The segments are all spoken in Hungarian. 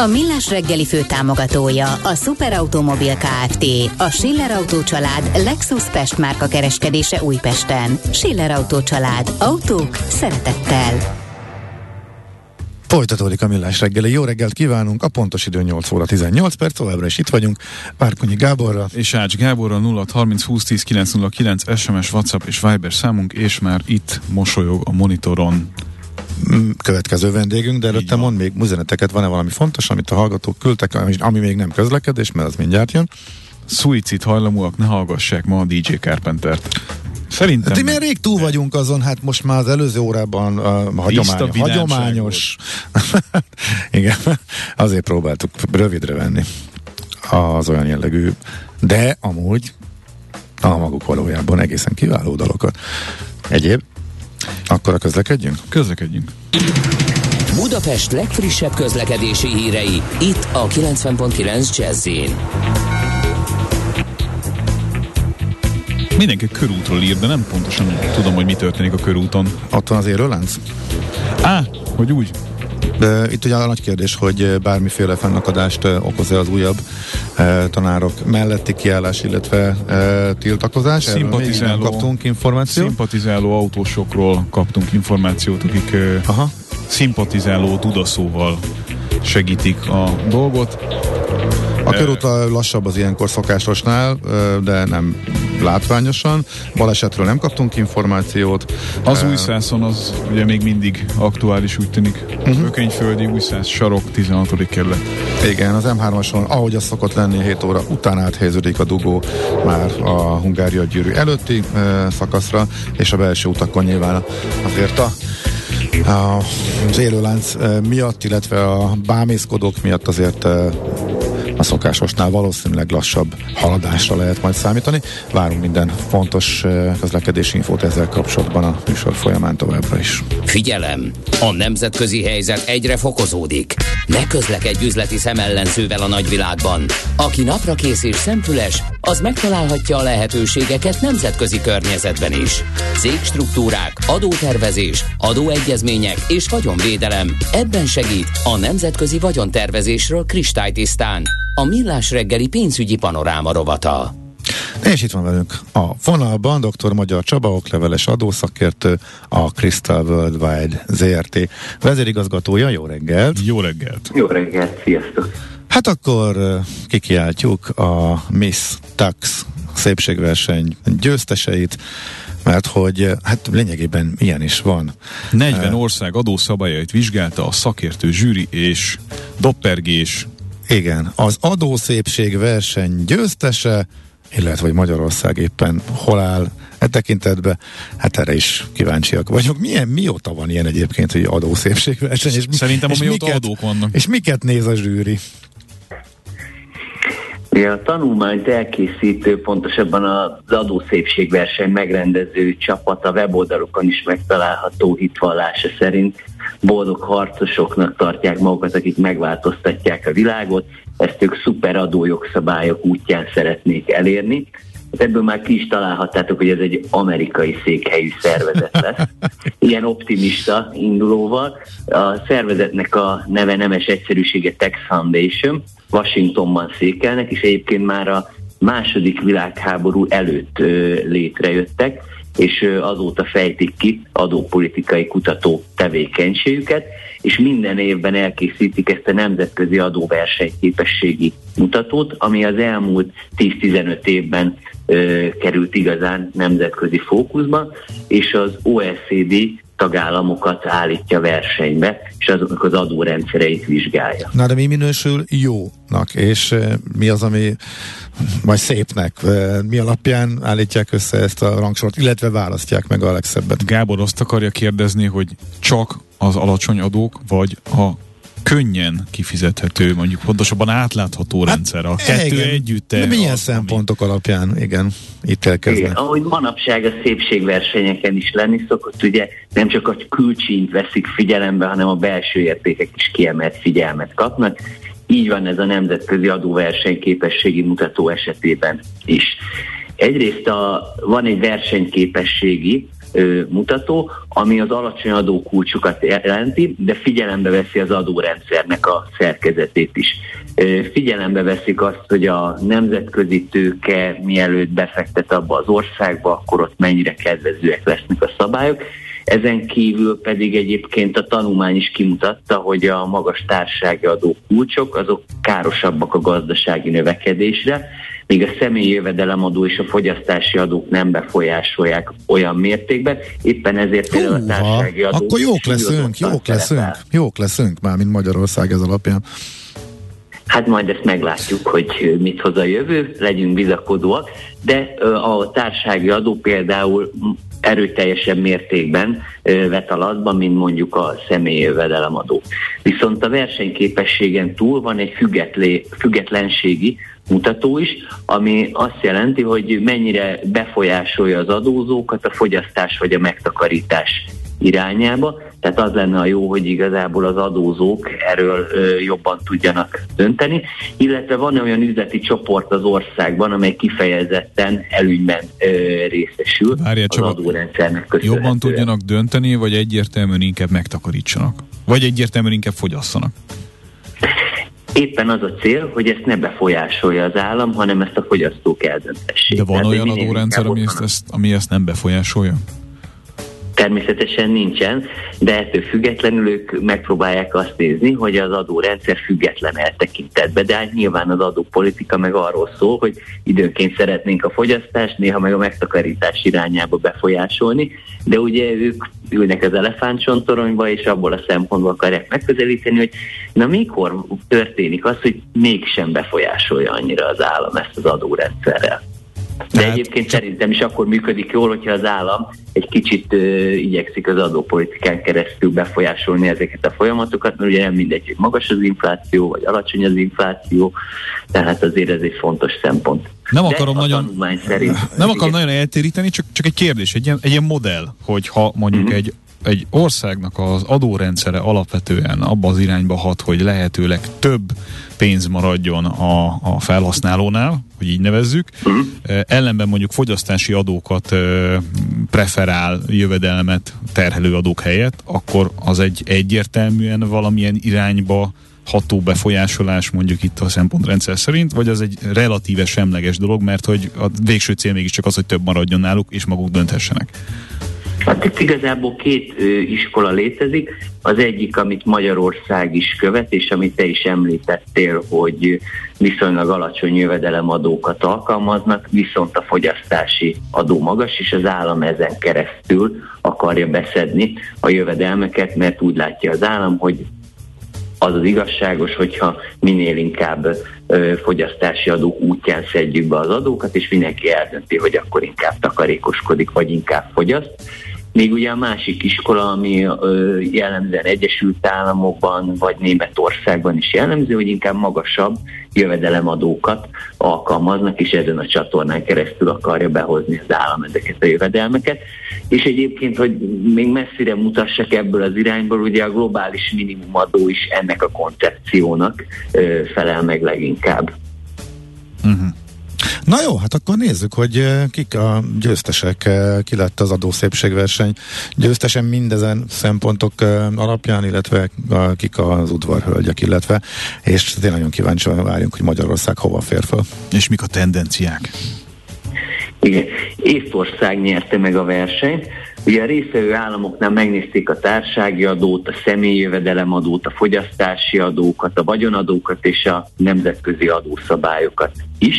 A Millás reggeli fő támogatója a Superautomobil KFT, a Schiller Auto család Lexus Pest márka kereskedése Újpesten. Schiller Auto család. Autók szeretettel. Folytatódik a millás reggeli. Jó reggelt kívánunk, a pontos idő 8 óra 18 perc, továbbra is itt vagyunk. Párkonyi Gáborra. És Ács Gáborra 0 30 20 10 909 SMS, WhatsApp és Viber számunk, és már itt mosolyog a monitoron következő vendégünk, de előtte mond még üzeneteket, van-e valami fontos, amit a hallgatók küldtek, ami még nem közlekedés, mert az mindjárt jön. Szuicid hajlamúak, ne hallgassák ma a DJ Carpentert. Szerintem. Hát, mert rég túl vagyunk azon, hát most már az előző órában uh, hagyomány, hagyományos. Igen, azért próbáltuk rövidre venni az olyan jellegű, de amúgy a maguk valójában egészen kiváló dalokat. Egyéb? Akkor a közlekedjünk? Közlekedjünk. Budapest legfrissebb közlekedési hírei, itt a 90.9 jazz Mindenki körútról ír, de nem pontosan tudom, hogy mi történik a körúton. Ott van az érőlánc? Á, hogy úgy? Itt ugye a nagy kérdés, hogy bármiféle fennakadást okoz-e az újabb tanárok melletti kiállás, illetve tiltakozás. Szimpatizáló, kaptunk információt. Szimpatizáló autósokról kaptunk információt, akik Aha. szimpatizáló tudaszóval segítik a dolgot. A körút lassabb az ilyenkor szokásosnál, de nem látványosan. Balesetről nem kaptunk információt. Az újszászon az ugye még mindig aktuális, úgy tűnik. Uh-huh. Ökényföldi újszász sarok 16. kerület. Igen, az M3-ason, ahogy az szokott lenni, 7 óra után áthelyeződik a dugó már a Hungária gyűrű előtti e, szakaszra, és a belső utakon nyilván azért a az élőlánc miatt, illetve a bámészkodók miatt azért a szokásosnál valószínűleg lassabb haladásra lehet majd számítani. Várunk minden fontos közlekedési infót ezzel kapcsolatban a műsor folyamán továbbra is. Figyelem! A nemzetközi helyzet egyre fokozódik. Ne közlekedj üzleti szemellenzővel a nagyvilágban. Aki napra kész és szemfüles, az megtalálhatja a lehetőségeket nemzetközi környezetben is. Cégstruktúrák, adótervezés, adóegyezmények és vagyonvédelem. Ebben segít a Nemzetközi Vagyontervezésről kristálytisztán a Millás reggeli pénzügyi panoráma rovata. És itt van velünk a vonalban dr. Magyar Csaba, okleveles adószakértő, a Crystal Worldwide ZRT vezérigazgatója. Jó reggelt! Jó reggelt! Jó reggelt, sziasztok! Hát akkor kikiáltjuk a Miss Tax szépségverseny győzteseit, mert hogy hát lényegében ilyen is van. 40 ország adószabályait vizsgálta a szakértő zsűri és doppergés igen, az adószépség verseny győztese, illetve hogy Magyarország éppen hol áll e tekintetben, hát erre is kíváncsiak vagyok. Milyen, mióta van ilyen egyébként, hogy adószépségverseny? És, Szerintem, és amióta miket, adók vannak. És miket néz a zsűri? Ja, a tanulmányt elkészítő, pontosabban az adószépségverseny megrendező csapat a weboldalokon is megtalálható hitvallása szerint boldog harcosoknak tartják magukat, akik megváltoztatják a világot, ezt ők szuper adójogszabályok útján szeretnék elérni. Hát ebből már ki is találhattátok, hogy ez egy amerikai székhelyű szervezet lesz. Ilyen optimista indulóval. A szervezetnek a neve nemes egyszerűsége Tax Foundation, Washingtonban székelnek, és egyébként már a második világháború előtt létrejöttek, és azóta fejtik ki adópolitikai kutató tevékenységüket, és minden évben elkészítik ezt a nemzetközi adóversenyképességi mutatót, ami az elmúlt 10-15 évben került igazán nemzetközi fókuszba, és az OECD tagállamokat állítja versenybe, és azoknak az adórendszereit vizsgálja. Na de mi minősül jónak, és mi az, ami vagy szépnek? Mi alapján állítják össze ezt a rangsort, illetve választják meg a legszebbet? Gábor azt akarja kérdezni, hogy csak az alacsony adók, vagy a könnyen kifizethető, mondjuk pontosabban átlátható hát, rendszer. A kettő igen. együtt. De milyen szempontok ami... alapján, igen, itt elkezdve. Igen, ahogy manapság a szépségversenyeken is lenni szokott, ugye nem csak a külcsínt veszik figyelembe, hanem a belső értékek is kiemelt figyelmet kapnak. Így van ez a nemzetközi adóversenyképességi mutató esetében is. Egyrészt a, van egy versenyképességi mutató, ami az alacsony adókulcsokat jelenti, de figyelembe veszi az adórendszernek a szerkezetét is. Figyelembe veszik azt, hogy a nemzetközi tőke mielőtt befektet abba az országba, akkor ott mennyire kedvezőek lesznek a szabályok. Ezen kívül pedig egyébként a tanulmány is kimutatta, hogy a magas társasági adó kulcsok azok károsabbak a gazdasági növekedésre, míg a személyi jövedelemadó és a fogyasztási adók nem befolyásolják olyan mértékben, éppen ezért például a társasági adó... Akkor jók leszünk, jók leszünk, jók leszünk már, mint Magyarország ez alapján. Hát majd ezt meglátjuk, hogy mit hoz a jövő, legyünk bizakodóak, de a társági adó például erőteljesebb mértékben vet alatba, mint mondjuk a személyi jövedelemadó. Viszont a versenyképességen túl van egy függetlenségi mutató is, ami azt jelenti, hogy mennyire befolyásolja az adózókat a fogyasztás vagy a megtakarítás irányába. Tehát az lenne a jó, hogy igazából az adózók erről jobban tudjanak dönteni, illetve van olyan üzleti csoport az országban, amely kifejezetten előnyben részesül Várja, az adórendszernek köszönhetően. Jobban tudjanak dönteni, vagy egyértelműen inkább megtakarítsanak? Vagy egyértelműen inkább fogyasszanak? Éppen az a cél, hogy ezt ne befolyásolja az állam, hanem ezt a fogyasztók eldöntessék. De van Tehát olyan adórendszer, ami ezt, ezt, ami ezt nem befolyásolja? Természetesen nincsen, de ettől függetlenül ők megpróbálják azt nézni, hogy az adórendszer független eltekintetbe, de hát nyilván az adópolitika meg arról szól, hogy időnként szeretnénk a fogyasztást, néha meg a megtakarítás irányába befolyásolni, de ugye ők ülnek az elefántcsontoronyba, és abból a szempontból akarják megközelíteni, hogy na mikor történik az, hogy mégsem befolyásolja annyira az állam ezt az adórendszerrel. De Tehát... egyébként szerintem is akkor működik jól, hogyha az állam egy kicsit uh, igyekszik az adópolitikán keresztül befolyásolni ezeket a folyamatokat, mert ugye nem mindegy, hogy magas az infláció, vagy alacsony az infláció, tehát azért ez egy fontos szempont. Nem akarom nagyon, szerint, nem akarom nagyon eltéríteni, csak, csak egy kérdés, egy ilyen, egy ilyen modell, hogy ha mondjuk uh-huh. egy egy országnak az adórendszere alapvetően abba az irányba hat, hogy lehetőleg több pénz maradjon a, a felhasználónál, hogy így nevezzük, uh-huh. ellenben mondjuk fogyasztási adókat preferál jövedelmet terhelő adók helyett, akkor az egy egyértelműen valamilyen irányba ható befolyásolás mondjuk itt a szempontrendszer szerint, vagy az egy relatíve semleges dolog, mert hogy a végső cél mégiscsak az, hogy több maradjon náluk, és maguk dönthessenek. Hát itt igazából két iskola létezik. Az egyik, amit Magyarország is követ, és amit te is említettél, hogy viszonylag alacsony jövedelemadókat alkalmaznak, viszont a fogyasztási adó magas, és az állam ezen keresztül akarja beszedni a jövedelmeket, mert úgy látja az állam, hogy az az igazságos, hogyha minél inkább ö, fogyasztási adók útján szedjük be az adókat, és mindenki eldönti, hogy akkor inkább takarékoskodik, vagy inkább fogyaszt. Még ugye a másik iskola, ami jellemzően Egyesült Államokban vagy Németországban is jellemző, hogy inkább magasabb jövedelemadókat alkalmaznak, és ezen a csatornán keresztül akarja behozni az állam ezeket a jövedelmeket. És egyébként, hogy még messzire mutassak ebből az irányból, ugye a globális minimumadó is ennek a koncepciónak felel meg leginkább. Uh-huh. Na jó, hát akkor nézzük, hogy kik a győztesek, ki lett az adószépségverseny győztesen mindezen szempontok alapján, illetve kik az udvarhölgyek, illetve, és tényleg nagyon kíváncsi várjunk, hogy Magyarország hova fér fel. És mik a tendenciák? Igen, Észtország nyerte meg a versenyt. Ugye a részvevő államoknál megnézték a társági adót, a személyi jövedelemadót, a fogyasztási adókat, a vagyonadókat és a nemzetközi adószabályokat is.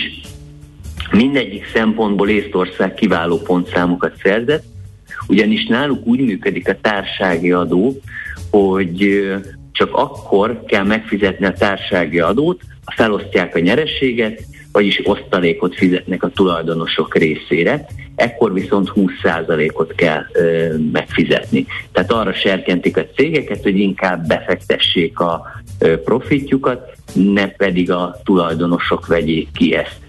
Mindegyik szempontból Észtország kiváló pontszámokat szerzett, ugyanis náluk úgy működik a társági adó, hogy csak akkor kell megfizetni a társági adót, felosztják a nyerességet, vagyis osztalékot fizetnek a tulajdonosok részére, ekkor viszont 20%-ot kell ö, megfizetni. Tehát arra serkentik a cégeket, hogy inkább befektessék a profitjukat, ne pedig a tulajdonosok vegyék ki ezt.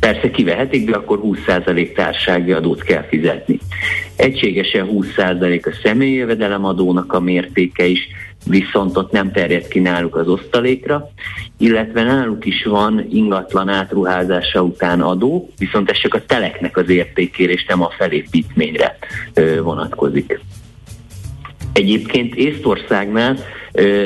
Persze kivehetik, de akkor 20% társági adót kell fizetni. Egységesen 20% a személyi jövedelemadónak a mértéke is, viszont ott nem terjed ki náluk az osztalékra, illetve náluk is van ingatlan átruházása után adó, viszont ez csak a teleknek az értékére és nem a felépítményre vonatkozik. Egyébként Észtországnál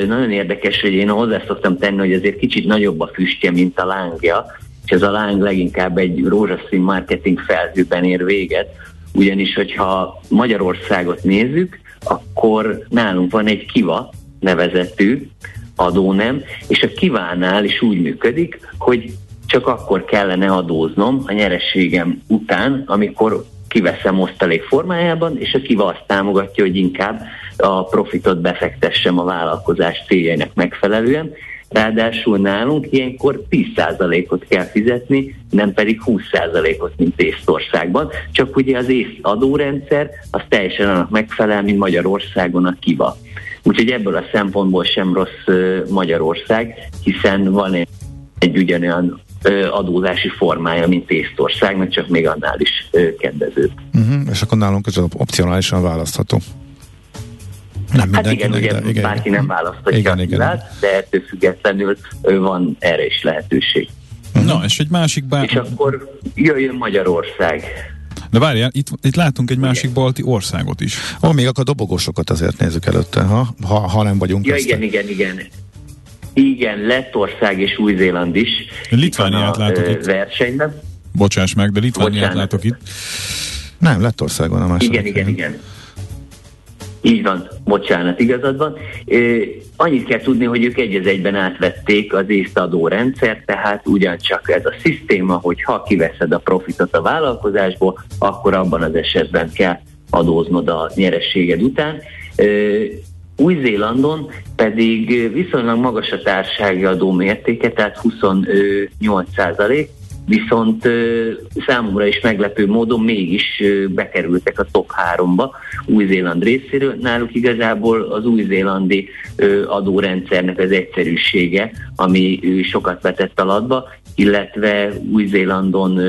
nagyon érdekes, hogy én hozzá szoktam tenni, hogy azért kicsit nagyobb a füstje, mint a lángja, és ez a láng leginkább egy rózsaszín marketing felhőben ér véget, ugyanis hogyha Magyarországot nézzük, akkor nálunk van egy kiva nevezetű adónem, és a kivánál is úgy működik, hogy csak akkor kellene adóznom a nyerességem után, amikor kiveszem osztalék formájában, és a kiva azt támogatja, hogy inkább a profitot befektessem a vállalkozás céljainak megfelelően, Ráadásul nálunk ilyenkor 10%-ot kell fizetni, nem pedig 20%-ot, mint Észtországban. Csak ugye az ész adórendszer az teljesen annak megfelel, mint Magyarországon a kiva. Úgyhogy ebből a szempontból sem rossz Magyarország, hiszen van egy, egy ugyanolyan adózási formája, mint Észtországnak, csak még annál is kedvezőbb. Uh-huh, és akkor nálunk ez opcionálisan választható. Nem hát igen, ugye de, igen, bárki igen. nem választhatja igen, igen. Lát, de ettől függetlenül van erre is lehetőség. Na, és egy másik bár... És akkor jöjjön Magyarország. De várjál, itt, itt látunk egy másik igen. balti országot is. Ó, még akkor dobogosokat azért nézzük előtte, ha, ha, ha nem vagyunk Ja, igen, igen, igen. Igen, Lettország és Új-Zéland is. Litvániát látok itt. Versenyben. Bocsáss meg, de Litvániát látok itt. Nem, Lettországon a második. Igen, igen, igen. Így van, bocsánat, igazad van. Annyit kell tudni, hogy ők egy egyben átvették az észtadó rendszert, tehát ugyancsak ez a szisztéma, hogy ha kiveszed a profitot a vállalkozásból, akkor abban az esetben kell adóznod a nyerességed után. Új-Zélandon pedig viszonylag magas a társági adó mértéke, tehát 28 százalék, viszont számomra is meglepő módon mégis bekerültek a top 3-ba Új-Zéland részéről. Náluk igazából az új-zélandi adórendszernek az egyszerűsége, ami sokat vetett alatba, illetve Új-Zélandon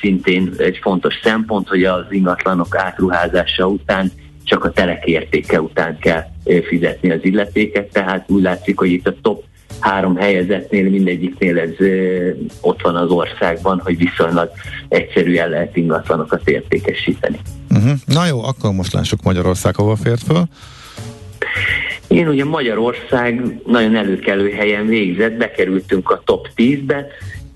szintén egy fontos szempont, hogy az ingatlanok átruházása után csak a telek értéke után kell fizetni az illetéket, tehát úgy látszik, hogy itt a top három helyezetnél mindegyiknél ez ott van az országban, hogy viszonylag egyszerűen lehet ingatlanokat értékesíteni. Uh-huh. Na jó, akkor most lássuk Magyarország hova fért föl. Én ugye Magyarország nagyon előkelő helyen végzett, bekerültünk a top 10-be,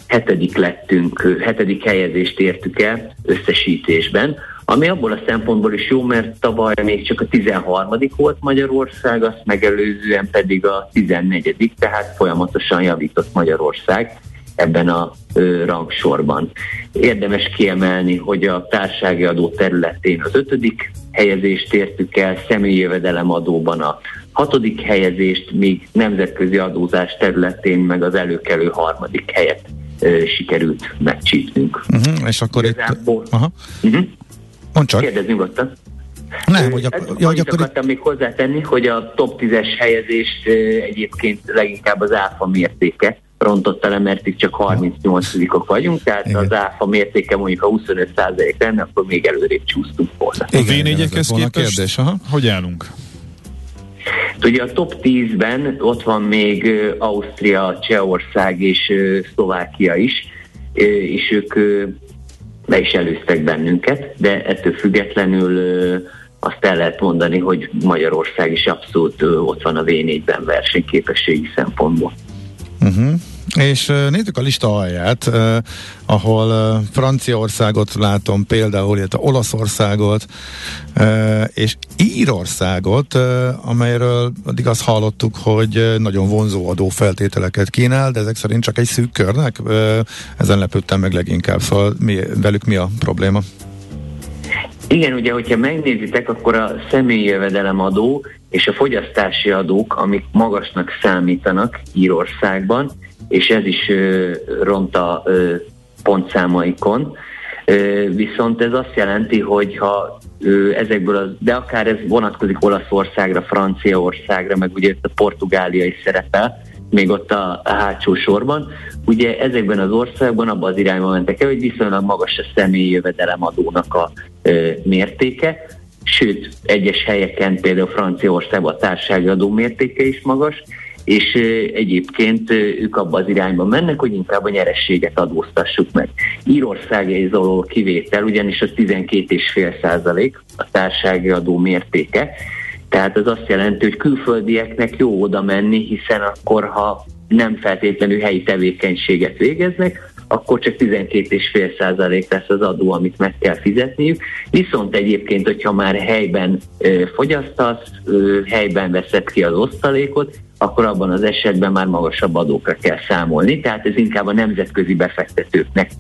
hetedik lettünk, hetedik helyezést értük el összesítésben, ami abból a szempontból is jó, mert tavaly még csak a 13. volt Magyarország, azt megelőzően pedig a 14. tehát folyamatosan javított Magyarország ebben a ö, rangsorban. Érdemes kiemelni, hogy a társági adó területén az ötödik helyezést értük el, személyi jövedelemadóban a hatodik helyezést, míg nemzetközi adózás területén meg az előkelő harmadik helyet ö, sikerült megcsípnünk. Uh-huh, és akkor Igazából, itt... Aha. Uh-huh. Mondd csak. Kérdezz nyugodtan. Nem, hogy, ak- ja, hogy akkor... akartam még hozzátenni, hogy a top 10-es helyezést egyébként leginkább az áfa mértéke rontotta le, mert itt csak 38-ok vagyunk, tehát Igen. az áfa mértéke mondjuk a 25 lenne, akkor még előrébb csúsztunk volna. A v 4 képest kérdés, aha. hogy állunk? Ugye a top 10-ben ott van még Ausztria, Csehország és Szlovákia is, és ők le is előztek bennünket, de ettől függetlenül azt el lehet mondani, hogy Magyarország is abszolút ott van a V4-ben versenyképességi szempontból. Uh-huh. És nézzük a lista alját, eh, ahol eh, Franciaországot látom például, illetve Olaszországot, eh, és Írországot, eh, amelyről addig azt hallottuk, hogy nagyon vonzó adófeltételeket kínál, de ezek szerint csak egy szűk körnek. Eh, ezen lepődtem meg leginkább, szóval mi, velük mi a probléma? Igen, ugye, hogyha megnézitek, akkor a személyi jövedelemadó és a fogyasztási adók, amik magasnak számítanak Írországban, és ez is ront a pontszámaikon. Viszont ez azt jelenti, hogy ha ezekből, az, de akár ez vonatkozik Olaszországra, Franciaországra, meg ugye a Portugália is szerepel, még ott a, a hátsó sorban. Ugye ezekben az országban abban az irányban mentek el, hogy viszonylag magas a személyi jövedelemadónak a ö, mértéke, sőt, egyes helyeken, például Franciaországban a társasági adó mértéke is magas, és egyébként ők abba az irányba mennek, hogy inkább a nyerességet adóztassuk meg. Írország egy alól kivétel, ugyanis a 12,5 százalék a társasági adó mértéke, tehát az azt jelenti, hogy külföldieknek jó oda menni, hiszen akkor, ha nem feltétlenül helyi tevékenységet végeznek, akkor csak 12,5% lesz az adó, amit meg kell fizetniük. Viszont egyébként, hogyha már helyben ö, fogyasztasz, helyben veszed ki az osztalékot, akkor abban az esetben már magasabb adókra kell számolni, tehát ez inkább a nemzetközi befektetőknek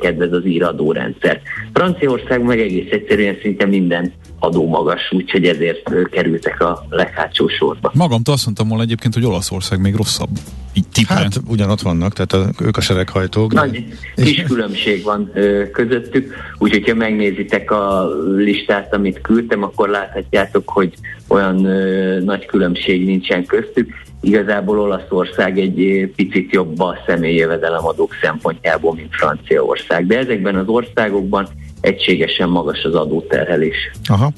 kedvez az íradórendszer. Franciaország meg egész egyszerűen szinte minden adó magas, úgyhogy ezért kerültek a leghátsó sorba. Magamtól azt mondtam volna egyébként, hogy Olaszország még rosszabb. Így tippen. Hát ugyanott vannak, tehát a, ők a sereghajtók. Nagy de... kis különbség van ö, közöttük, úgyhogy ha megnézitek a listát, amit küldtem, akkor láthatjátok, hogy olyan ö, nagy különbség nincsen köztük. Igazából Olaszország egy picit jobb a személyjövedelemadók szempontjából, mint Franciaország. De ezekben az országokban egységesen magas az adóterhelés. Aha.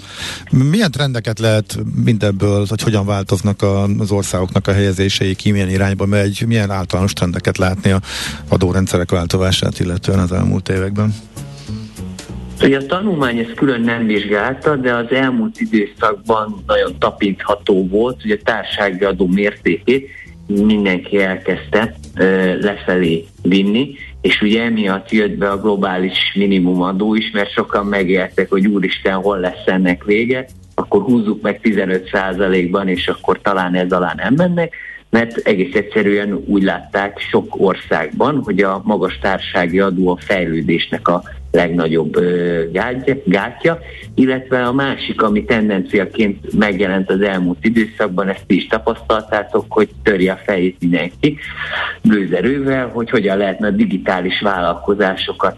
Milyen trendeket lehet mindebből, hogy hogyan változnak az országoknak a helyezései, ki milyen irányba megy, milyen általános trendeket látni a adórendszerek változását illetően az elmúlt években? Ugye a tanulmány ezt külön nem vizsgálta, de az elmúlt időszakban nagyon tapintható volt, hogy a társági adó mértékét mindenki elkezdte ö, lefelé vinni, és ugye emiatt jött be a globális minimumadó is, mert sokan megértek, hogy úristen, hol lesz ennek vége, akkor húzzuk meg 15%-ban, és akkor talán ez alá nem mennek, mert egész egyszerűen úgy látták sok országban, hogy a magas társági adó a fejlődésnek a legnagyobb gátja, illetve a másik, ami tendenciaként megjelent az elmúlt időszakban, ezt is tapasztaltátok, hogy törje a fejét mindenki gőzerővel, hogy hogyan lehetne a digitális vállalkozásokat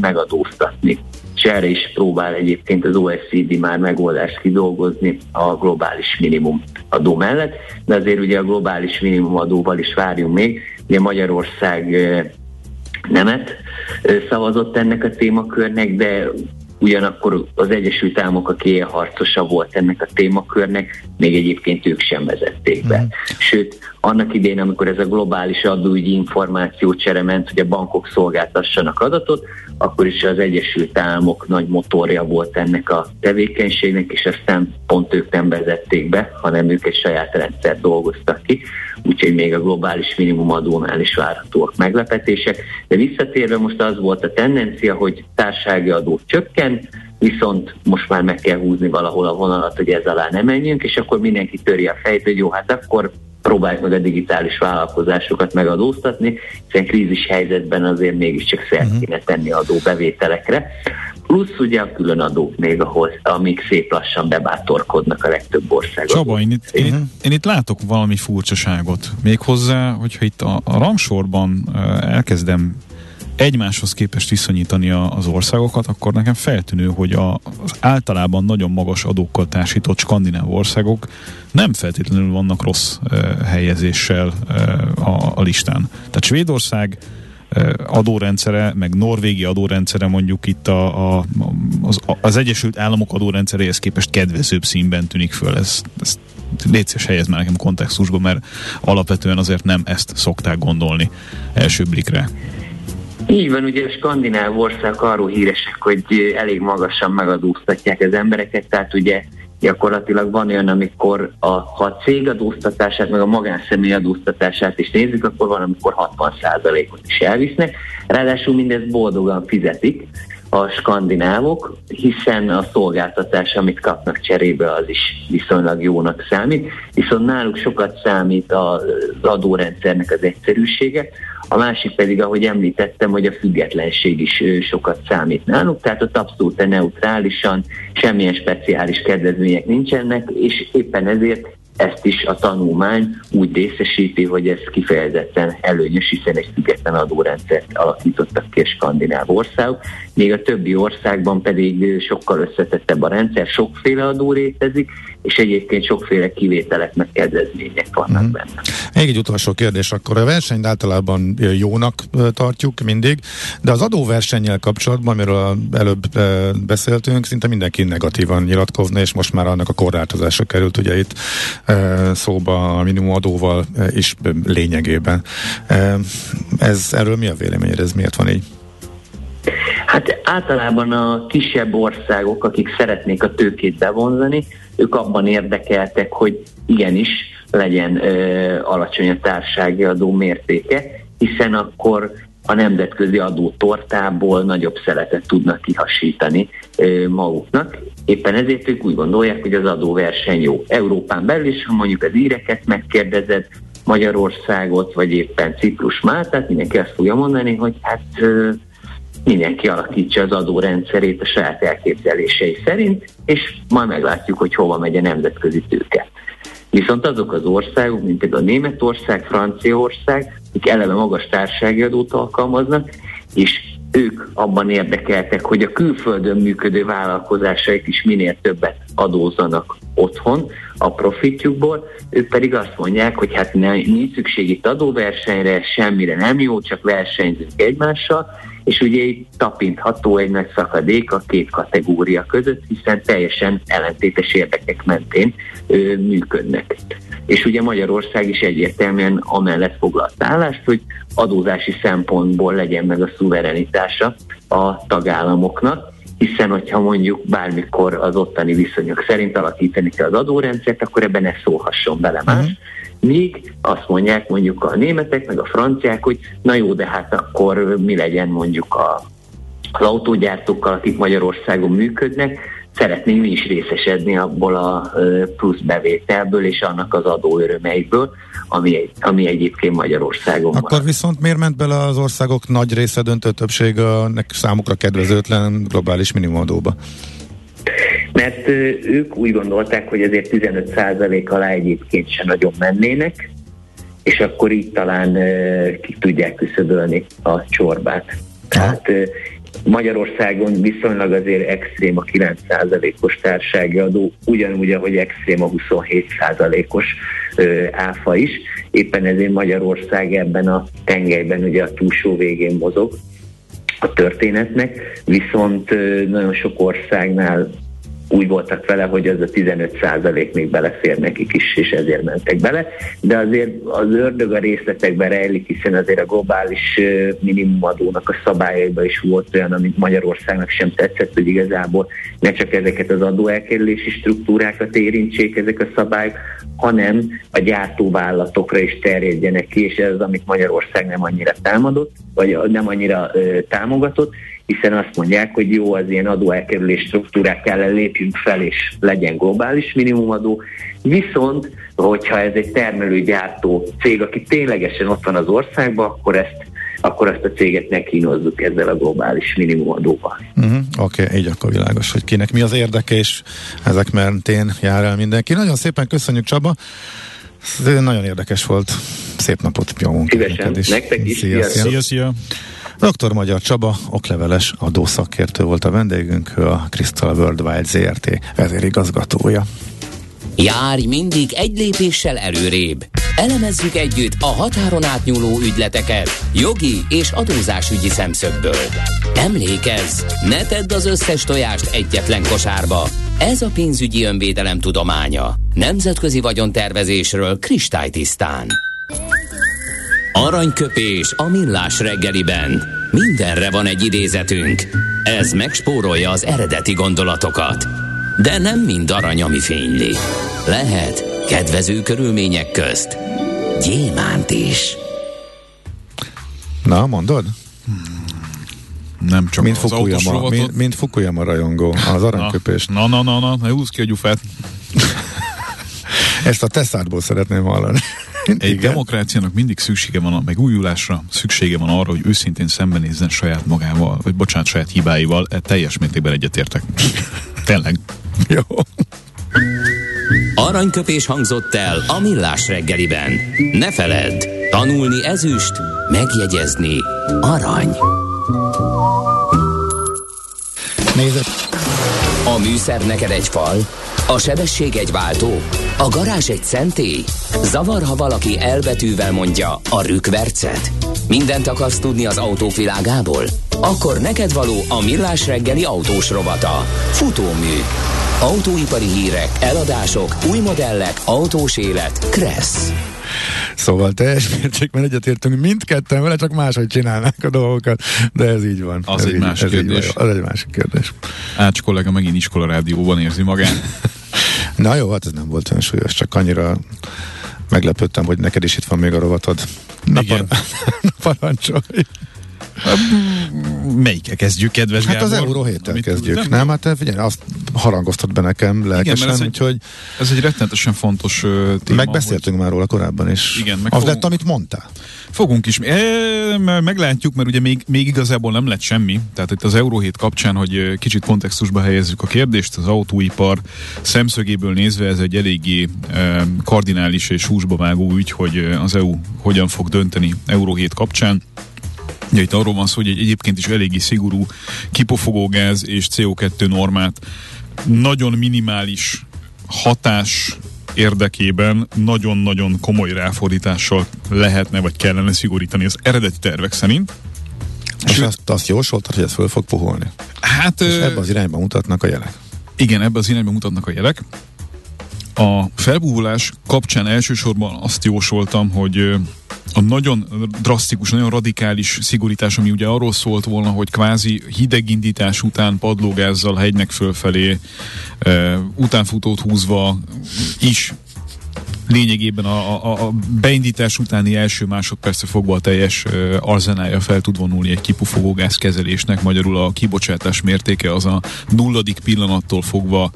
megadóztatni. És erre is próbál egyébként az OECD már megoldást kidolgozni a globális minimum adó mellett, de azért ugye a globális minimum adóval is várjunk még. Ugye Magyarország nemet szavazott ennek a témakörnek, de ugyanakkor az Egyesült Államok, aki ilyen harcosa volt ennek a témakörnek, még egyébként ők sem vezették be. Mm. Sőt, annak idén, amikor ez a globális adóügyi információcsere ment, hogy a bankok szolgáltassanak adatot, akkor is az Egyesült Államok nagy motorja volt ennek a tevékenységnek, és aztán pont ők nem vezették be, hanem ők egy saját rendszer dolgoztak ki, úgyhogy még a globális minimumadónál is várhatóak meglepetések. De visszatérve most az volt a tendencia, hogy társági adó csökken, viszont most már meg kell húzni valahol a vonalat, hogy ez alá nem menjünk, és akkor mindenki töri a fejt, hogy jó, hát akkor próbáljuk meg a digitális vállalkozásokat megadóztatni, hiszen krízis helyzetben azért mégiscsak szert uh-huh. kéne tenni adóbevételekre. Plusz ugye a külön adók még, ahol, amik szép lassan bebátorkodnak a legtöbb országban. Csaba, én itt, én, én itt látok valami furcsaságot. Méghozzá, hogyha itt a, a rangsorban elkezdem egymáshoz képest viszonyítani az országokat, akkor nekem feltűnő, hogy a, az általában nagyon magas adókkal társított skandináv országok nem feltétlenül vannak rossz uh, helyezéssel uh, a, a listán. Tehát Svédország adórendszere, meg Norvégia adórendszere mondjuk itt a, a, az, az Egyesült Államok adórendszeréhez képest kedvezőbb színben tűnik föl. Ez, ez létszés helyez már nekem kontextusban, mert alapvetően azért nem ezt szokták gondolni első blikre. Így van, ugye a skandináv országok arról híresek, hogy elég magasan megadóztatják az embereket, tehát ugye gyakorlatilag van olyan, amikor a, ha a cég adóztatását, meg a magánszemély adóztatását is nézzük, akkor van, amikor 60%-ot is elvisznek. Ráadásul mindezt boldogan fizetik a skandinávok, hiszen a szolgáltatás, amit kapnak cserébe, az is viszonylag jónak számít, viszont náluk sokat számít az adórendszernek az egyszerűsége, a másik pedig, ahogy említettem, hogy a függetlenség is sokat számít náluk, tehát ott abszolút neutrálisan, semmilyen speciális kedvezmények nincsenek, és éppen ezért ezt is a tanulmány úgy részesíti, hogy ez kifejezetten előnyös, hiszen egy független adórendszert alakítottak ki a skandináv országok, még a többi országban pedig sokkal összetettebb a rendszer, sokféle adó létezik, és egyébként sokféle kivételek meg kedvezmények vannak uh-huh. benne. Még egy utolsó kérdés, akkor a versenyt általában jónak tartjuk mindig, de az adóversennyel kapcsolatban, amiről előbb beszéltünk, szinte mindenki negatívan nyilatkozna, és most már annak a korlátozása került ugye itt szóba a minimum adóval is lényegében. Ez, erről mi a véleményed, ez miért van így? Hát általában a kisebb országok, akik szeretnék a tőkét bevonzani, ők abban érdekeltek, hogy igenis legyen ö, alacsony a társági adó mértéke, hiszen akkor a nemzetközi adó tortából nagyobb szeletet tudnak kihasítani ö, maguknak. Éppen ezért ők úgy gondolják, hogy az adóverseny jó. Európán belül is, ha mondjuk az íreket megkérdezed, Magyarországot, vagy éppen Ciprus Máltát, mindenki azt fogja mondani, hogy hát mindenki alakítsa az adórendszerét a saját elképzelései szerint, és majd meglátjuk, hogy hova megy a nemzetközi tőke. Viszont azok az országok, mint például Németország, Franciaország, akik eleve magas társasági adót alkalmaznak, és ők abban érdekeltek, hogy a külföldön működő vállalkozásaik is minél többet adózzanak otthon a profitjukból, ők pedig azt mondják, hogy hát nincs szükség itt adóversenyre, semmire nem jó, csak versenyzünk egymással, és ugye itt tapintható egy nagy szakadék a két kategória között, hiszen teljesen ellentétes érdekek mentén ö, működnek. És ugye Magyarország is egyértelműen amellett foglalt állást, hogy adózási szempontból legyen meg a szuverenitása a tagállamoknak, hiszen hogyha mondjuk bármikor az ottani viszonyok szerint alakítani kell az adórendszert, akkor ebben ne szólhasson bele más. Uh-huh. Míg azt mondják mondjuk a németek, meg a franciák, hogy na jó, de hát akkor mi legyen mondjuk a, az autógyártókkal, akik Magyarországon működnek, szeretnénk mi is részesedni abból a plusz bevételből és annak az adó örömeiből, ami, ami egyébként Magyarországon Akkor van. viszont miért ment bele az országok nagy része döntő többség a számukra kedvezőtlen globális minimumadóba? Mert ők úgy gondolták, hogy azért 15% alá egyébként sem nagyon mennének, és akkor így talán ki tudják küszöbölni a csorbát. Tehát Magyarországon viszonylag azért extrém a 9%-os társági adó, ugyanúgy, ahogy extrém a 27%-os áfa is. Éppen ezért Magyarország ebben a tengelyben ugye a túlsó végén mozog a történetnek, viszont nagyon sok országnál úgy voltak vele, hogy az a 15 százalék még belefér nekik is, és ezért mentek bele. De azért az ördög a részletekben rejlik, hiszen azért a globális minimumadónak a szabályaiban is volt olyan, amit Magyarországnak sem tetszett, hogy igazából ne csak ezeket az adóelkerülési struktúrákat érintsék ezek a szabályok, hanem a gyártóvállalatokra is terjedjenek ki, és ez az, amit Magyarország nem annyira támadott, vagy nem annyira ö, támogatott, hiszen azt mondják, hogy jó, az ilyen adóelkerülés struktúrák kell lépjünk fel, és legyen globális minimumadó. Viszont, hogyha ez egy termelőgyártó cég, aki ténylegesen ott van az országban, akkor ezt akkor ezt a céget ne kínozzuk ezzel a globális minimumadóval. Uh-huh. Oké, okay, így akkor világos, hogy kinek mi az érdeke, és ezek mentén jár el mindenki. Nagyon szépen köszönjük Csaba, ez nagyon érdekes volt. Szép napot, jó munkát Szívesen, nektek is. Szia, szia. szia, szia. Dr. Magyar Csaba, okleveles adószakértő volt a vendégünk, ő a Crystal Worldwide ZRT vezérigazgatója. Járj mindig egy lépéssel előrébb. Elemezzük együtt a határon átnyúló ügyleteket jogi és adózásügyi szemszögből. Emlékezz, ne tedd az összes tojást egyetlen kosárba. Ez a pénzügyi önvédelem tudománya. Nemzetközi vagyontervezésről kristálytisztán. Aranyköpés a millás reggeliben. Mindenre van egy idézetünk. Ez megspórolja az eredeti gondolatokat. De nem mind arany, ami fényli. Lehet kedvező körülmények közt gyémánt is. Na, mondod? Hmm. Nem csak mint az Fukuyama, mint, mint Fukuyama rajongó, az aranyköpés. Na, na, na, na, na, húzz ki a gyufát. Ezt a teszádból szeretném hallani. Egy Igen. demokráciának mindig szüksége van a megújulásra, szüksége van arra, hogy őszintén szembenézzen saját magával, vagy bocsánat, saját hibáival, e teljes mértékben egyetértek. Tényleg. Jó. Aranyköpés hangzott el a millás reggeliben. Ne feledd, tanulni ezüst, megjegyezni arany. Nézd! A műszer neked egy fal, a sebesség egy váltó, a garázs egy szentély. Zavar, ha valaki elbetűvel mondja a rükvercet. Mindent akarsz tudni az autók világából? Akkor neked való a millás reggeli autós rovata. Futómű. Autóipari hírek, eladások, új modellek, autós élet. Kressz. Szóval teljes mértékben egyetértünk mindketten vele, csak máshogy csinálnák a dolgokat, de ez így van. Az ez egy így, másik kérdés. az egy másik kérdés. Ács kollega megint iskola rádióban érzi magát. Na jó, hát ez nem volt olyan súlyos, csak annyira meglepődtem, hogy neked is itt van még a rovatod. Na, Igen. Par- parancsolj. Melyikkel kezdjük, kedves Hát Gábor? az Euró héttel kezdjük. Nem, Nem, hát figyelj, azt harangoztat be nekem lelkesen, ez egy- úgyhogy Ez egy rettenetesen fontos téma. megbeszéltünk már róla korábban, és Igen, meg az fogunk- lett, amit mondtál. hogy Fogunk is. E, meglátjuk, mert ugye még, még igazából nem lett semmi. Tehát itt az Euró 7 kapcsán, hogy kicsit kontextusba helyezzük a kérdést, az autóipar szemszögéből nézve ez egy eléggé e, kardinális és húsba vágó ügy, hogy az EU hogyan fog dönteni Euró 7 kapcsán. Ugye itt arról van szó, hogy egy egyébként is eléggé szigorú kipufogógáz és CO2 normát nagyon minimális hatás érdekében nagyon-nagyon komoly ráfordítással lehetne vagy kellene szigorítani az eredeti tervek szerint. És Sőt- azt, azt jósoltad, hogy ez föl fog puhulni. Hát És ebbe az irányba mutatnak a jelek. igen, ebbe az irányba mutatnak a jelek. A felbúvulás kapcsán elsősorban azt jósoltam, hogy a nagyon drasztikus, nagyon radikális szigorítás, ami ugye arról szólt volna, hogy kvázi hidegindítás után padlógázzal hegynek fölfelé, ö, utánfutót húzva is lényegében a, a, a beindítás utáni első másodperce fogva a teljes arzenája fel tud vonulni egy kipufogógáz kezelésnek, magyarul a kibocsátás mértéke az a nulladik pillanattól fogva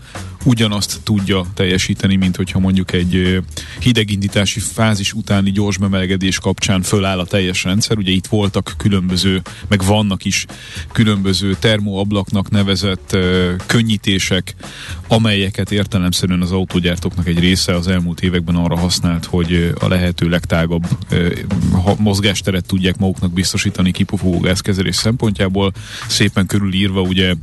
ugyanazt tudja teljesíteni, mint hogyha mondjuk egy hidegindítási fázis utáni gyors bemelegedés kapcsán föláll a teljes rendszer. Ugye itt voltak különböző, meg vannak is különböző termoablaknak nevezett könnyítések, amelyeket értelemszerűen az autógyártóknak egy része az elmúlt években arra használt, hogy a lehető legtágabb mozgásteret tudják maguknak biztosítani kipufogógázkezelés szempontjából. Szépen körülírva ugye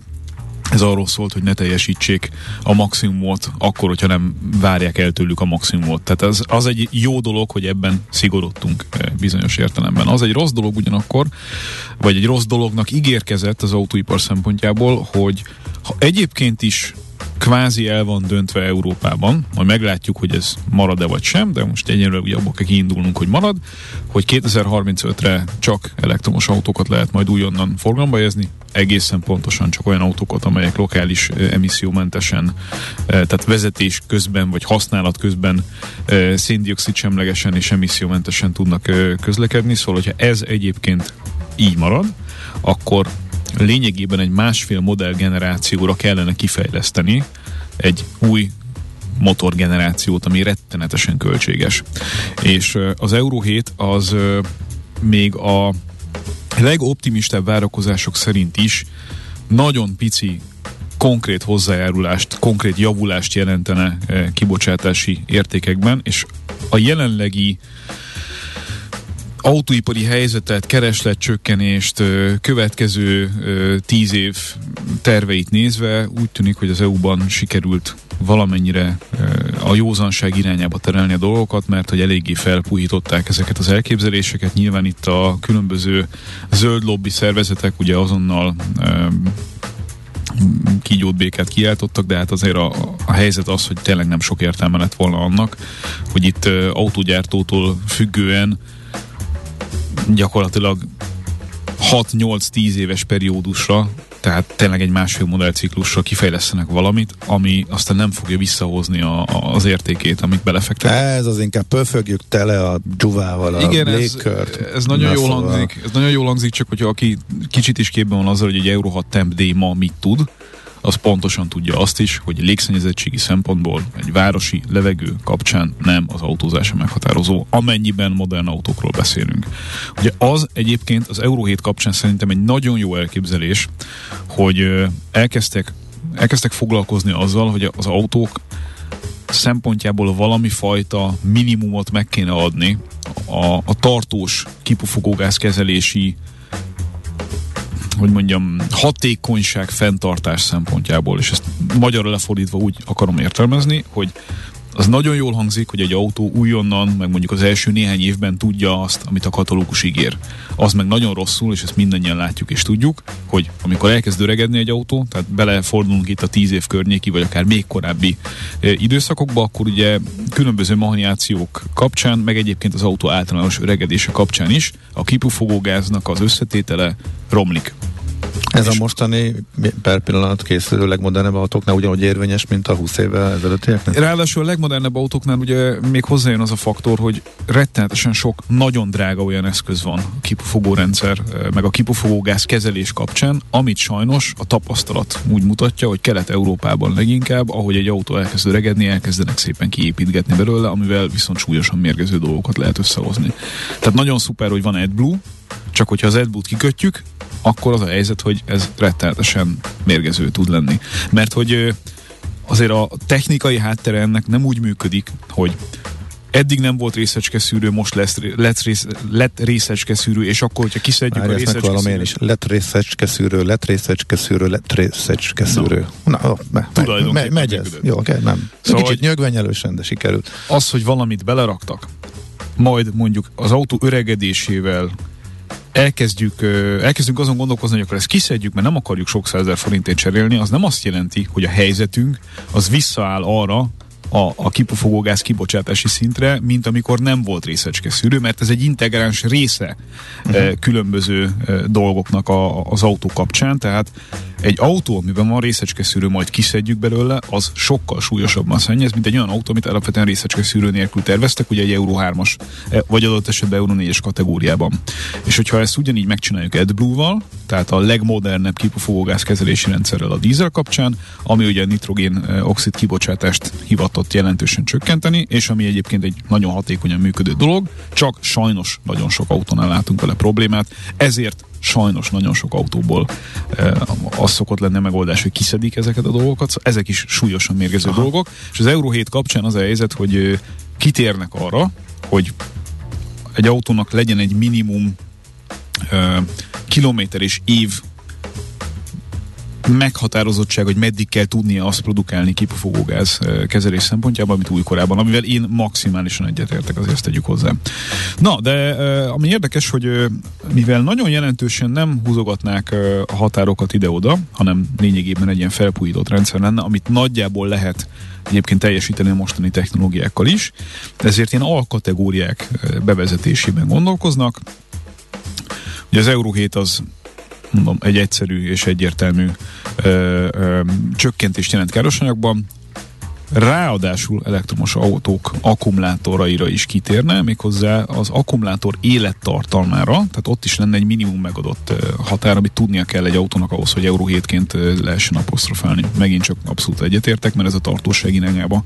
ez arról szólt, hogy ne teljesítsék a maximumot, akkor, hogyha nem várják el tőlük a maximumot. Tehát az, az egy jó dolog, hogy ebben szigorodtunk eh, bizonyos értelemben. Az egy rossz dolog ugyanakkor, vagy egy rossz dolognak ígérkezett az autóipar szempontjából, hogy ha egyébként is kvázi el van döntve Európában, majd meglátjuk, hogy ez marad-e vagy sem, de most egyenlőre ugye abból kell kiindulnunk, hogy marad, hogy 2035-re csak elektromos autókat lehet majd újonnan forgalomba helyezni, egészen pontosan csak olyan autókat, amelyek lokális emissziómentesen, tehát vezetés közben vagy használat közben széndiokszid semlegesen és emissziómentesen tudnak közlekedni, szóval hogyha ez egyébként így marad, akkor lényegében egy másfél modell generációra kellene kifejleszteni egy új motorgenerációt, ami rettenetesen költséges. És az Euro 7 az még a legoptimistább várakozások szerint is nagyon pici konkrét hozzájárulást, konkrét javulást jelentene kibocsátási értékekben, és a jelenlegi autóipari helyzetet, keresletcsökkenést, következő tíz év terveit nézve úgy tűnik, hogy az EU-ban sikerült valamennyire a józanság irányába terelni a dolgokat, mert hogy eléggé felpuhították ezeket az elképzeléseket. Nyilván itt a különböző zöld lobby szervezetek ugye azonnal kígyót békát kiáltottak, de hát azért a, a helyzet az, hogy tényleg nem sok értelme lett volna annak, hogy itt autógyártótól függően gyakorlatilag 6-8-10 éves periódusra, tehát tényleg egy másfél modellciklusra kifejlesztenek valamit, ami aztán nem fogja visszahozni a, a, az értékét, amit belefektet. Ez az inkább pöfögjük tele a dzsuvával a Igen, ez, légkört. ez nagyon Na, jól szóval- hangzik, ez nagyon jól hangzik, csak hogyha aki kicsit is képben van azzal, hogy egy Euro 6 Temp D ma mit tud, az pontosan tudja azt is, hogy légszennyezettségi szempontból egy városi levegő kapcsán nem az autózása meghatározó, amennyiben modern autókról beszélünk. Ugye az egyébként az Euro 7 kapcsán szerintem egy nagyon jó elképzelés, hogy elkezdtek, elkezdtek foglalkozni azzal, hogy az autók szempontjából valami fajta minimumot meg kéne adni a, a tartós kipufogógáz kezelési hogy mondjam, hatékonyság fenntartás szempontjából, és ezt magyarra lefordítva úgy akarom értelmezni, hogy az nagyon jól hangzik, hogy egy autó újonnan, meg mondjuk az első néhány évben tudja azt, amit a katalógus ígér. Az meg nagyon rosszul, és ezt mindannyian látjuk és tudjuk, hogy amikor elkezd öregedni egy autó, tehát belefordulunk itt a tíz év környéki, vagy akár még korábbi e, időszakokba, akkor ugye különböző mahaniációk kapcsán, meg egyébként az autó általános öregedése kapcsán is a kipufogógáznak az összetétele romlik. Ez a mostani per pillanat készülő legmodernebb autóknál ugyanúgy érvényes, mint a 20 évvel ezelőttieknek? Ráadásul a legmodernebb autóknál ugye még hozzájön az a faktor, hogy rettenetesen sok nagyon drága olyan eszköz van, a kipufogó rendszer, eh, meg a kipufogógáz kezelés kapcsán, amit sajnos a tapasztalat úgy mutatja, hogy Kelet-Európában leginkább, ahogy egy autó elkezd öregedni, elkezdenek szépen kiépítgetni belőle, amivel viszont súlyosan mérgező dolgokat lehet összehozni. Tehát nagyon szuper, hogy van AdBlue, csak hogyha az AdBlue-t kikötjük, akkor az a helyzet, hogy ez rettenetesen mérgező tud lenni. Mert hogy azért a technikai háttere ennek nem úgy működik, hogy eddig nem volt részecske szűrő, most lesz, lett, rész, lett részecske szűrő, és akkor, hogyha kiszedjük Várj, a részecske szűrő... is. Lett részecske szűrő, lett részecske szűrő, lett részecske szűrő. Na, Na me, me, me, megy ez. Jó, okay, nem. Szóval, Kicsit nyögvenyelősen, de sikerült. Az, hogy valamit beleraktak, majd mondjuk az autó öregedésével elkezdjük, elkezdünk azon gondolkozni, hogy akkor ezt kiszedjük, mert nem akarjuk sok százezer forintért cserélni, az nem azt jelenti, hogy a helyzetünk az visszaáll arra, a, a kipufogógáz kibocsátási szintre, mint amikor nem volt részecske szűrő, mert ez egy integráns része uh-huh. különböző dolgoknak a, az autó kapcsán, tehát egy autó, amiben van részecske szűrő, majd kiszedjük belőle, az sokkal súlyosabban szennyez, mint egy olyan autó, amit alapvetően részecske szűrő nélkül terveztek, ugye egy Euro 3-as, e, vagy adott esetben Euro 4-es kategóriában. És hogyha ezt ugyanígy megcsináljuk AdBlue-val, tehát a legmodernebb kipufogógáz kezelési rendszerrel a dízel kapcsán, ami ugye a nitrogén oxid kibocsátást hivatott jelentősen csökkenteni, és ami egyébként egy nagyon hatékonyan működő dolog, csak sajnos nagyon sok autónál látunk vele problémát, ezért sajnos nagyon sok autóból e, az szokott lenni a megoldás, hogy kiszedik ezeket a dolgokat, szóval ezek is súlyosan mérgező Aha. dolgok, és az Euro 7 kapcsán az a helyzet, hogy e, kitérnek arra, hogy egy autónak legyen egy minimum e, kilométer és év meghatározottság, hogy meddig kell tudnia azt produkálni kipufogógáz kezelés szempontjában, amit újkorában, amivel én maximálisan egyetértek, azért ezt tegyük hozzá. Na, de ami érdekes, hogy mivel nagyon jelentősen nem húzogatnák a határokat ide-oda, hanem lényegében egy ilyen felpújított rendszer lenne, amit nagyjából lehet egyébként teljesíteni a mostani technológiákkal is, ezért ilyen alkategóriák bevezetésében gondolkoznak. Ugye az Euro 7 az mondom, egy egyszerű és egyértelmű ö, ö, csökkentést jelent károsanyagban. Ráadásul elektromos autók akkumulátoraira is kitérne, méghozzá az akkumulátor élettartalmára, tehát ott is lenne egy minimum megadott határ, amit tudnia kell egy autónak ahhoz, hogy Euro 7-ként lehessen apostrofálni. Megint csak abszolút egyetértek, mert ez a tartóság irányába,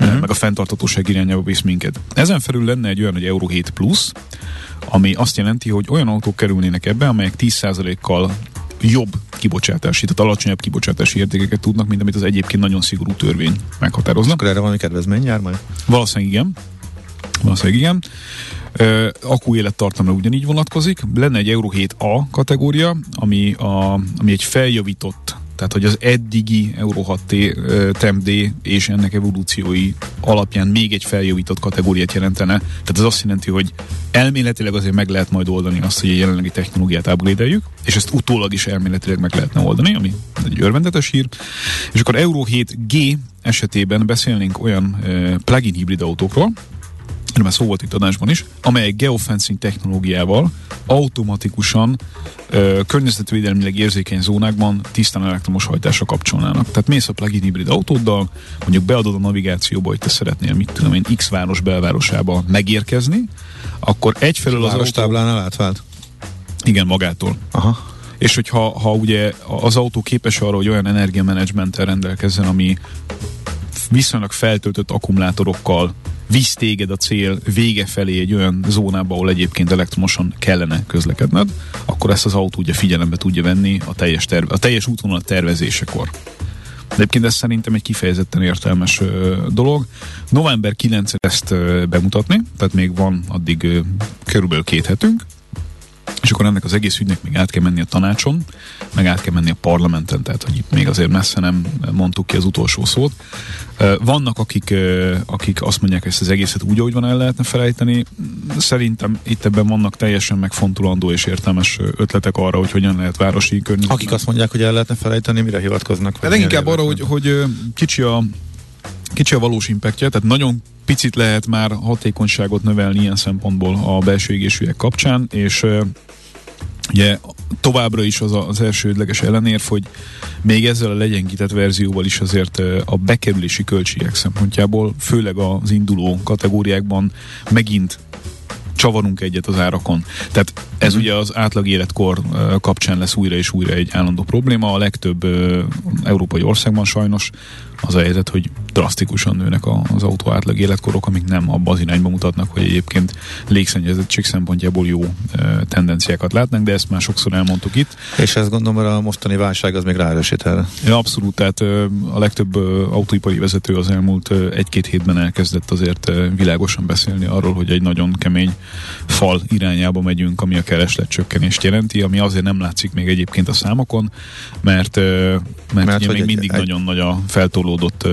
uh-huh. meg a fenntartatóság irányába visz minket. Ezen felül lenne egy olyan, hogy Euro 7 Plus, ami azt jelenti, hogy olyan autók kerülnének ebbe, amelyek 10%-kal jobb kibocsátási, tehát alacsonyabb kibocsátási értékeket tudnak, mint amit az egyébként nagyon szigorú törvény meghatározna. Akkor erre valami kedvezmény jár majd? Valószínűleg igen. Valószínűleg igen. Uh, akku élettartamra ugyanígy vonatkozik. Lenne egy Euro 7A kategória, ami, a, ami egy feljavított tehát, hogy az eddigi Euro 6T, TMD és ennek evolúciói alapján még egy feljavított kategóriát jelentene. Tehát ez azt jelenti, hogy elméletileg azért meg lehet majd oldani azt, hogy a jelenlegi technológiát upgrade és ezt utólag is elméletileg meg lehetne oldani, ami egy örvendetes hír. És akkor Euro 7G esetében beszélnénk olyan plug-in hibrid autókról, erről szó volt itt adásban is, amelyek geofencing technológiával automatikusan ö, környezetvédelmileg érzékeny zónákban tisztán elektromos hajtásra kapcsolnának. Tehát mész a plug-in hibrid autóddal, mondjuk beadod a navigációba, hogy te szeretnél, mit tudom én, X város belvárosába megérkezni, akkor egyfelől az autó... táblánál átvált? Igen, magától. Aha. És hogyha ha ugye az autó képes arra, hogy olyan energiamenedzsmenttel rendelkezzen, ami viszonylag feltöltött akkumulátorokkal visz téged a cél vége felé egy olyan zónába, ahol egyébként elektromosan kellene közlekedned, akkor ezt az autó ugye figyelembe tudja venni a teljes, terve, a teljes útvonal tervezésekor. Egyébként ez szerintem egy kifejezetten értelmes dolog. November 9 ezt bemutatni, tehát még van addig körülbelül két hetünk, és akkor ennek az egész ügynek még át kell menni a tanácson, meg át kell menni a parlamenten, tehát hogy itt még azért messze nem mondtuk ki az utolsó szót. Vannak, akik, akik azt mondják, hogy ezt az egészet úgy, ahogy van, el lehetne felejteni. Szerintem itt ebben vannak teljesen megfontolandó és értelmes ötletek arra, hogy hogyan lehet városi környezetben. Akik azt mondják, hogy el lehetne felejteni, mire hivatkoznak? De inkább arra, hogy, hogy kicsi a kicsi a valós impactja, tehát nagyon picit lehet már hatékonyságot növelni ilyen szempontból a belső égésűek kapcsán, és Ugye továbbra is az az elsődleges ellenérv, hogy még ezzel a legyengített verzióval is azért a bekerülési költségek szempontjából, főleg az induló kategóriákban megint csavarunk egyet az árakon. Tehát ez uh-huh. ugye az átlag életkor kapcsán lesz újra és újra egy állandó probléma. A legtöbb európai országban sajnos az a helyzet, hogy drasztikusan nőnek az autó átlag életkorok, amik nem abban az irányba mutatnak, hogy egyébként légszennyezettség szempontjából jó tendenciákat látnak, de ezt már sokszor elmondtuk itt. És ezt gondolom, hogy a mostani válság az még ráerősít erre. Ja, abszolút, tehát a legtöbb autóipari vezető az elmúlt egy-két hétben elkezdett azért világosan beszélni arról, hogy egy nagyon kemény fal irányába megyünk, ami a kereslet csökkenést jelenti, ami azért nem látszik még egyébként a számokon, mert, mert, mert ugye még mindig egy, nagyon nagy a feltolódott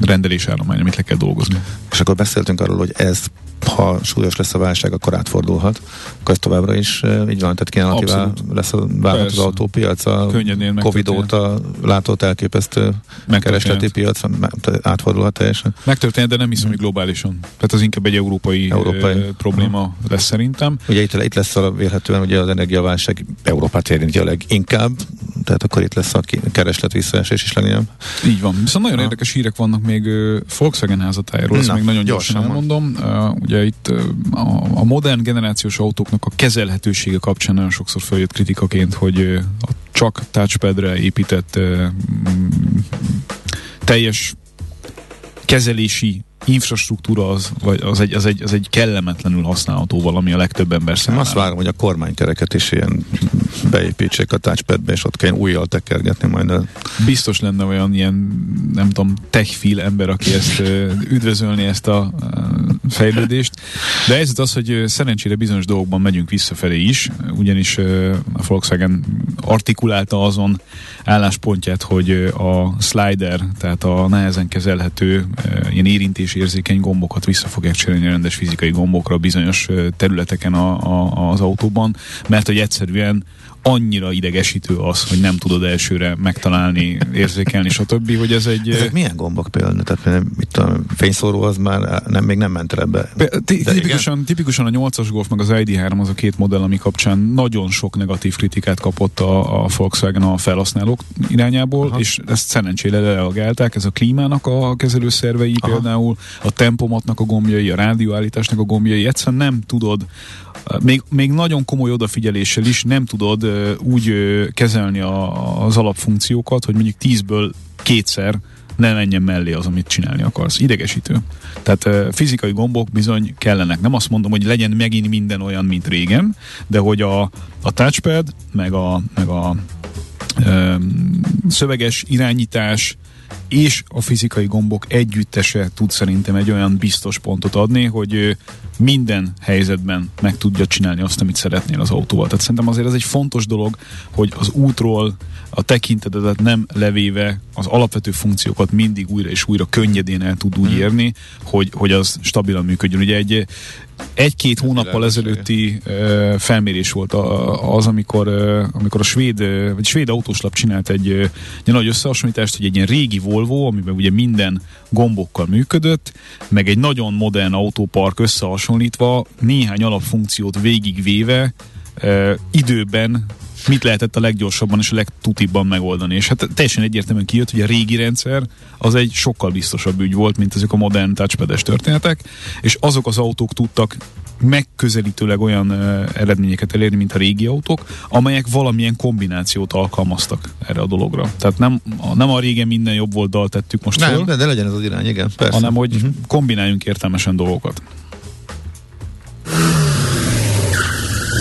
rendelésállomány, amit le kell dolgozni. És akkor beszéltünk arról, hogy ez ha súlyos lesz a válság, akkor átfordulhat. Akkor ez továbbra is így van, tehát kínálativá lesz a vállalat az autópiac. A Covid óta látott elképesztő keresleti piac átfordulhat teljesen. Megtörténhet, de nem hiszem, hogy globálisan. Tehát az inkább egy európai, európai. Probléma uh. lesz szerintem. Ugye itt, itt lesz a vélhetően ugye az energiaválság Európát érinti a leginkább, tehát akkor itt lesz a kereslet visszaesés is leginkább. Így van. Viszont nagyon ha. érdekes hírek vannak még Volkswagen házatájáról, ezt még nagyon gyorsan elmondom. Uh, ugye itt a, a modern generációs autóknak a kezelhetősége kapcsán nagyon sokszor följött kritikaként, hogy a csak touchpadre épített teljes kezelési infrastruktúra az, vagy az, egy, az, egy, az egy kellemetlenül használható valami a legtöbb ember számára. Azt várom, hogy a kormánykereket is ilyen beépítsék a touchpadbe, és ott kell újjal tekergetni majd. Biztos lenne olyan ilyen, nem tudom, techfil ember, aki ezt üdvözölni ezt a fejlődést. De ez az, hogy szerencsére bizonyos dolgokban megyünk visszafelé is, ugyanis a Volkswagen artikulálta azon álláspontját, hogy a slider, tehát a nehezen kezelhető ilyen érintés érzékeny gombokat vissza fogják cserélni a rendes fizikai gombokra bizonyos területeken a, a, az autóban, mert hogy egyszerűen annyira idegesítő az, hogy nem tudod elsőre megtalálni, érzékelni, stb., hogy ez egy... Ezek milyen gombok például? Tehát itt a fényszóró az már nem, még nem ment ebbe. Tipikusan, tipikusan a 8-as Golf meg az ID3 az a két modell, ami kapcsán nagyon sok negatív kritikát kapott a, a Volkswagen a felhasználók irányából, Aha. és ezt szerencsére reagálták. Ez a klímának a kezelőszervei Aha. például, a tempomatnak a gombjai, a rádióállításnak a gombjai, egyszerűen nem tudod még, még nagyon komoly odafigyeléssel is nem tudod úgy kezelni a, az alapfunkciókat, hogy mondjuk tízből kétszer ne menjen mellé az, amit csinálni akarsz. Idegesítő. Tehát fizikai gombok bizony kellenek. Nem azt mondom, hogy legyen megint minden olyan, mint régen, de hogy a, a touchpad, meg a, meg a uh, szöveges irányítás, és a fizikai gombok együttese tud szerintem egy olyan biztos pontot adni, hogy minden helyzetben meg tudja csinálni azt, amit szeretnél az autóval. Tehát szerintem azért ez egy fontos dolog, hogy az útról a tekintetedet nem levéve az alapvető funkciókat mindig újra és újra könnyedén el tud úgy hmm. érni, hogy, hogy az stabilan működjön. Ugye egy egy-két hónappal ezelőtti uh, felmérés volt a, az, amikor, amikor a svéd, uh, vagy svéd autóslap csinált egy, uh, egy nagy összehasonlítást, hogy egy ilyen régi Volvo, amiben ugye minden gombokkal működött, meg egy nagyon modern autópark összehasonlítva, néhány alapfunkciót végigvéve időben mit lehetett a leggyorsabban és a legtutibban megoldani. És hát teljesen egyértelműen kijött, hogy a régi rendszer az egy sokkal biztosabb ügy volt, mint ezek a modern touchpades történetek, és azok az autók tudtak megközelítőleg olyan uh, eredményeket elérni, mint a régi autók, amelyek valamilyen kombinációt alkalmaztak erre a dologra. Tehát nem, a, nem a régen minden jobb volt dal tettük most nem, föl, de, de legyen ez az irány, igen, persze. Hanem, hogy uh-huh. kombináljunk értelmesen dolgokat.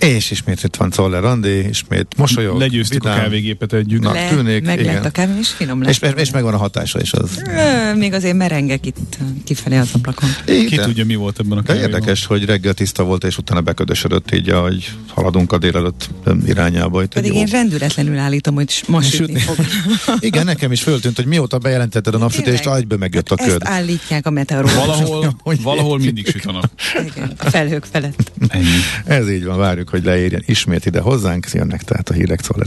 És ismét itt van Czoller Andi, ismét mosolyog. Legyőztük vidám. a kávégépet együtt. Na, Le, tűnik, meg igen. lett a kávé, és finom lett. És, és, és megvan a hatása is az. Még azért merengek itt kifelé az ablakon. Igen. Ki tudja, mi volt ebben a kávéban. De érdekes, hogy reggel tiszta volt, és utána beködösödött így, ahogy haladunk a délelőtt irányába. Itt Pedig én rendületlenül állítom, hogy most sütni fog. igen, nekem is föltűnt, hogy mióta bejelentetted a napsütést, egyből megjött a köd. Ezt állítják a meteorológusok. Valahol, valahol mindig süt a nap. Igen, a felhők felett. Ennyi. Ez így van, várjuk, hogy leérjen ismét ide hozzánk. Jönnek tehát a hírek Czoller